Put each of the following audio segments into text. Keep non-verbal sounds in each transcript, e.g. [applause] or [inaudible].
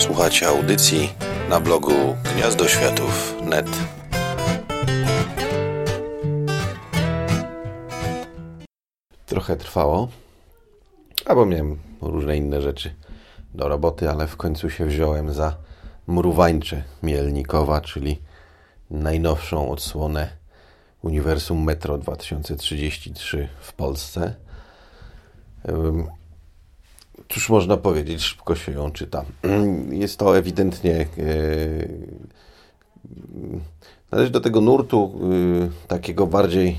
Słuchacie audycji na blogu gniazdoświatów.net. Trochę trwało, albo miałem różne inne rzeczy do roboty, ale w końcu się wziąłem za Mruwańcze Mielnikowa, czyli najnowszą odsłonę Uniwersum Metro 2033 w Polsce. Cóż można powiedzieć, szybko się ją czyta. Jest to ewidentnie. E, należy do tego nurtu e, takiego bardziej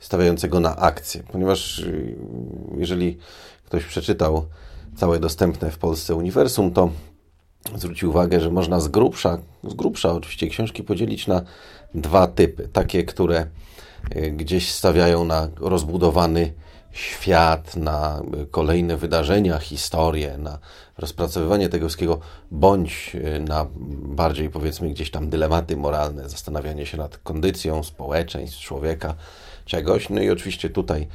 stawiającego na akcję, ponieważ e, jeżeli ktoś przeczytał całe dostępne w Polsce uniwersum, to zwrócił uwagę, że można z grubsza, z grubsza oczywiście książki podzielić na dwa typy. Takie, które gdzieś stawiają na rozbudowany świat, na kolejne wydarzenia, historię, na rozpracowywanie tego wszystkiego, bądź e, na bardziej powiedzmy gdzieś tam dylematy moralne, zastanawianie się nad kondycją społeczeństw, człowieka, czegoś. No i oczywiście tutaj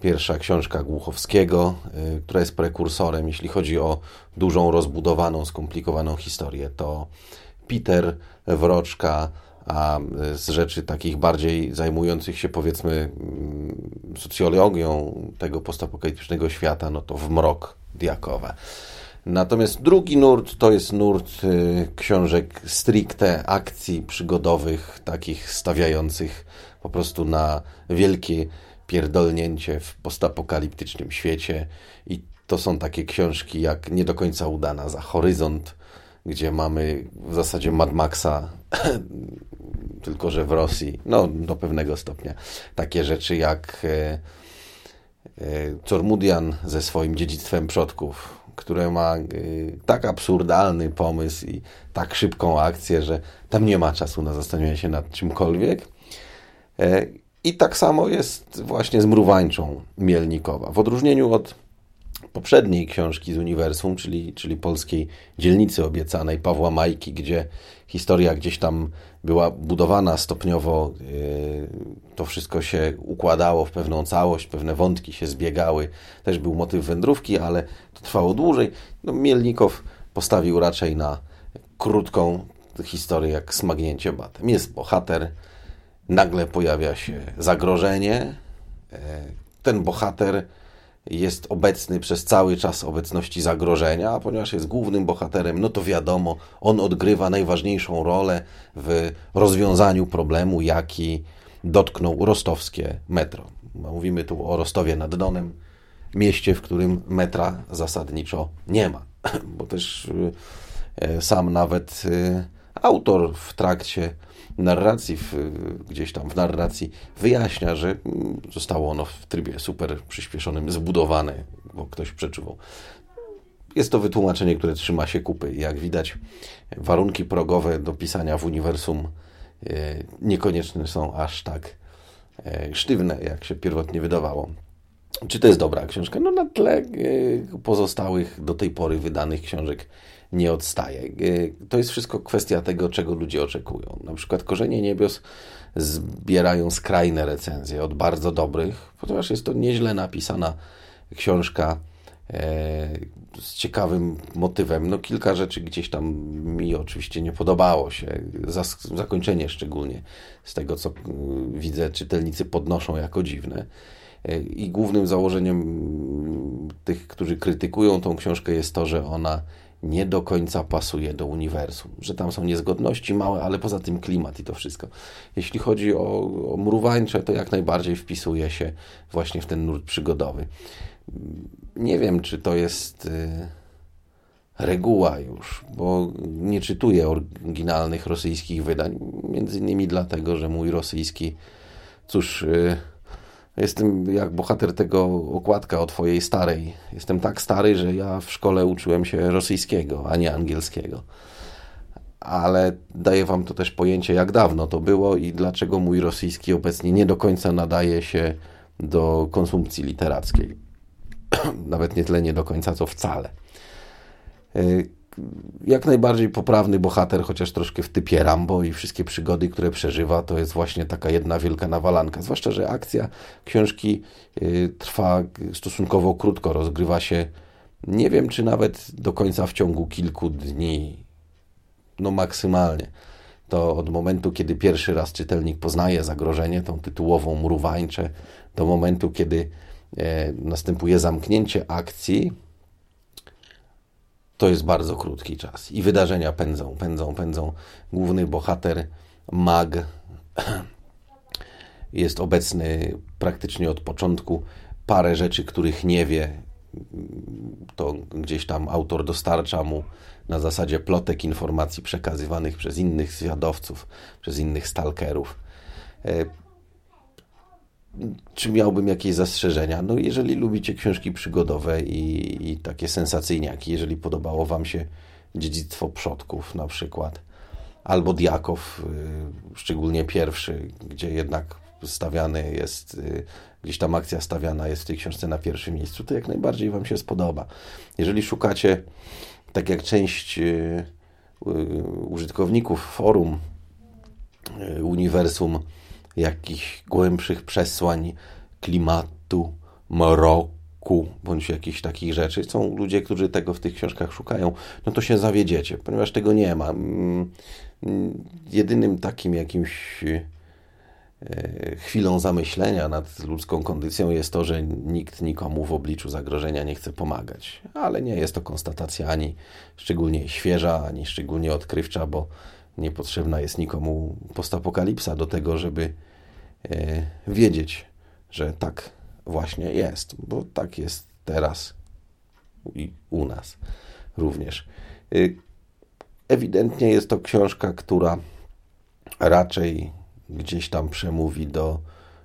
pierwsza książka Głuchowskiego, e, która jest prekursorem, jeśli chodzi o dużą, rozbudowaną, skomplikowaną historię, to Peter Wroczka, a z rzeczy takich bardziej zajmujących się powiedzmy mm, socjologią tego postapokaliptycznego świata, no to w mrok Diakowa. Natomiast drugi nurt to jest nurt y, książek stricte akcji przygodowych, takich stawiających po prostu na wielkie pierdolnięcie w postapokaliptycznym świecie i to są takie książki jak Nie do końca udana za Horyzont, gdzie mamy w zasadzie Mad Maxa tylko że w Rosji, no do pewnego stopnia, takie rzeczy jak e, e, Cormudian ze swoim dziedzictwem przodków, które ma e, tak absurdalny pomysł i tak szybką akcję, że tam nie ma czasu na zastanowienie się nad czymkolwiek. I tak samo jest właśnie z Mrówańczą Mielnikowa. W odróżnieniu od poprzedniej książki z uniwersum, czyli, czyli polskiej dzielnicy obiecanej Pawła Majki, gdzie historia gdzieś tam była budowana stopniowo, yy, to wszystko się układało w pewną całość, pewne wątki się zbiegały. Też był motyw wędrówki, ale to trwało dłużej. No, Mielnikow postawił raczej na krótką historię, jak smagnięcie batem. Jest bohater, nagle pojawia się zagrożenie. Yy, ten bohater jest obecny przez cały czas obecności zagrożenia, a ponieważ jest głównym bohaterem, no to wiadomo, on odgrywa najważniejszą rolę w rozwiązaniu problemu, jaki dotknął rostowskie metro. Mówimy tu o Rostowie nad Donem, mieście, w którym metra zasadniczo nie ma, [clears throat] bo też e, sam nawet e, autor w trakcie narracji, w, gdzieś tam w narracji wyjaśnia, że mm, zostało ono w trybie super przyspieszonym zbudowane, bo ktoś przeczuwał. Jest to wytłumaczenie, które trzyma się kupy. Jak widać, warunki progowe do pisania w uniwersum e, niekoniecznie są aż tak e, sztywne, jak się pierwotnie wydawało. Czy to jest dobra książka? No na tle e, pozostałych do tej pory wydanych książek nie odstaje. E, to jest wszystko kwestia tego, czego ludzie oczekują. Na przykład Korzenie Niebios zbierają skrajne recenzje od bardzo dobrych, ponieważ jest to nieźle napisana książka e, z ciekawym motywem. No kilka rzeczy gdzieś tam mi oczywiście nie podobało się. Zakończenie szczególnie z tego, co widzę, czytelnicy podnoszą jako dziwne. E, I głównym założeniem tych, którzy krytykują tą książkę jest to, że ona nie do końca pasuje do uniwersum, że tam są niezgodności małe, ale poza tym klimat i to wszystko. Jeśli chodzi o, o to jak najbardziej wpisuje się właśnie w ten nurt przygodowy. Nie wiem, czy to jest y, reguła już, bo nie czytuję oryginalnych rosyjskich wydań, między innymi dlatego, że mój rosyjski, cóż... Y, Jestem jak bohater tego okładka o twojej starej. Jestem tak stary, że ja w szkole uczyłem się rosyjskiego, a nie angielskiego. Ale daję wam to też pojęcie, jak dawno to było i dlaczego mój rosyjski obecnie nie do końca nadaje się do konsumpcji literackiej. [clears throat] Nawet nie tyle nie do końca, co wcale. Jak najbardziej poprawny bohater, chociaż troszkę w typie Rambo i wszystkie przygody, które przeżywa, to jest właśnie taka jedna wielka nawalanka. Zwłaszcza, że akcja książki y, trwa stosunkowo krótko, rozgrywa się nie wiem, czy nawet do końca w ciągu kilku dni. no maksymalnie. To od momentu, kiedy pierwszy raz czytelnik poznaje zagrożenie, tą tytułową mruwańczę, do momentu, kiedy e, następuje zamknięcie akcji, to jest bardzo krótki czas. I wydarzenia pędzą, pędzą, pędzą. Główny bohater, mag, [clears throat] jest obecny praktycznie od początku. Parę rzeczy, których nie wie, to gdzieś tam autor dostarcza mu na zasadzie plotek informacji przekazywanych przez innych zwiadowców, przez innych stalkerów. Czy miałbym jakieś zastrzeżenia? No, jeżeli lubicie książki przygodowe i, i takie sensacyjniaki, jeżeli podobało Wam się Dziedzictwo Przodków na przykład, albo Diakow, y, szczególnie pierwszy, gdzie jednak stawiany jest, y, gdzieś tam akcja stawiana jest w tej książce na pierwszym miejscu, to jak najbardziej Wam się spodoba. Jeżeli szukacie, tak jak część y, użytkowników forum uniwersum, jakichś głębszych przesłań klimatu, mroku, bądź jakichś takich rzeczy. Są ludzie, którzy tego w tych książkach szukają, no to się zawiedziecie, ponieważ tego nie ma. Mm, jedynym takim jakimś e, chwilą zamyślenia nad ludzką kondycją jest to, że nikt nikomu w obliczu zagrożenia nie chce pomagać. Ale nie jest to konstatacja ani szczególnie świeża, ani szczególnie odkrywcza, bo niepotrzebna jest nikomu postapokalipsa do tego, żeby e, wiedzieć, że tak właśnie jest, bo tak jest teraz i u nas również. E, ewidentnie jest to książka, która raczej gdzieś tam przemówi do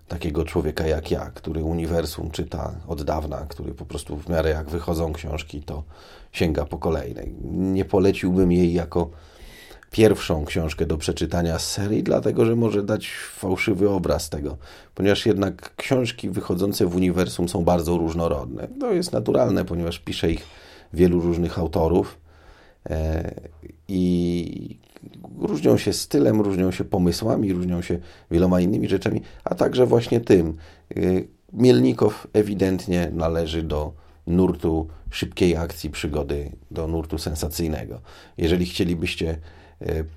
takiego człowieka jak ja, który uniwersum czyta od dawna, który po prostu w miarę jak wychodzą książki, to sięga po kolejnej. Nie poleciłbym jej jako pierwszą książkę do przeczytania z serii, dlatego że może dać fałszywy obraz tego, ponieważ jednak książki wychodzące w uniwersum są bardzo różnorodne. To jest naturalne, ponieważ pisze ich wielu różnych autorów e, i różnią się stylem, różnią się pomysłami, różnią się wieloma innymi rzeczami, a także właśnie tym. E, Mielnikow ewidentnie należy do nurtu szybkiej akcji przygody, do nurtu sensacyjnego. Jeżeli chcielibyście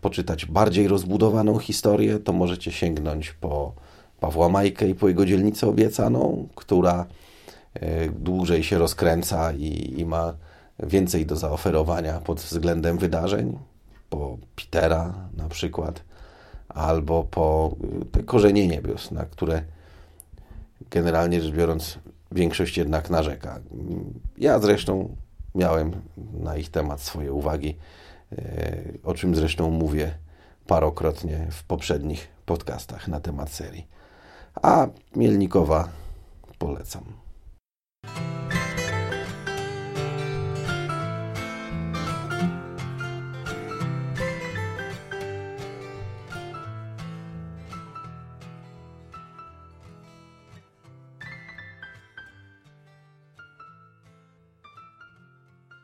poczytać bardziej rozbudowaną historię, to możecie sięgnąć po Pawła Majkę i po jego dzielnicę obiecaną, która e, dłużej się rozkręca i, i ma więcej do zaoferowania pod względem wydarzeń, po Petera na przykład, albo po e, te korzenie niebios, na które generalnie rzecz biorąc większość jednak narzeka. Ja zresztą miałem na ich temat swoje uwagi E, o czym zresztą mówię parokrotnie w poprzednich podcastach na temat serii. A Mielnikowa polecam.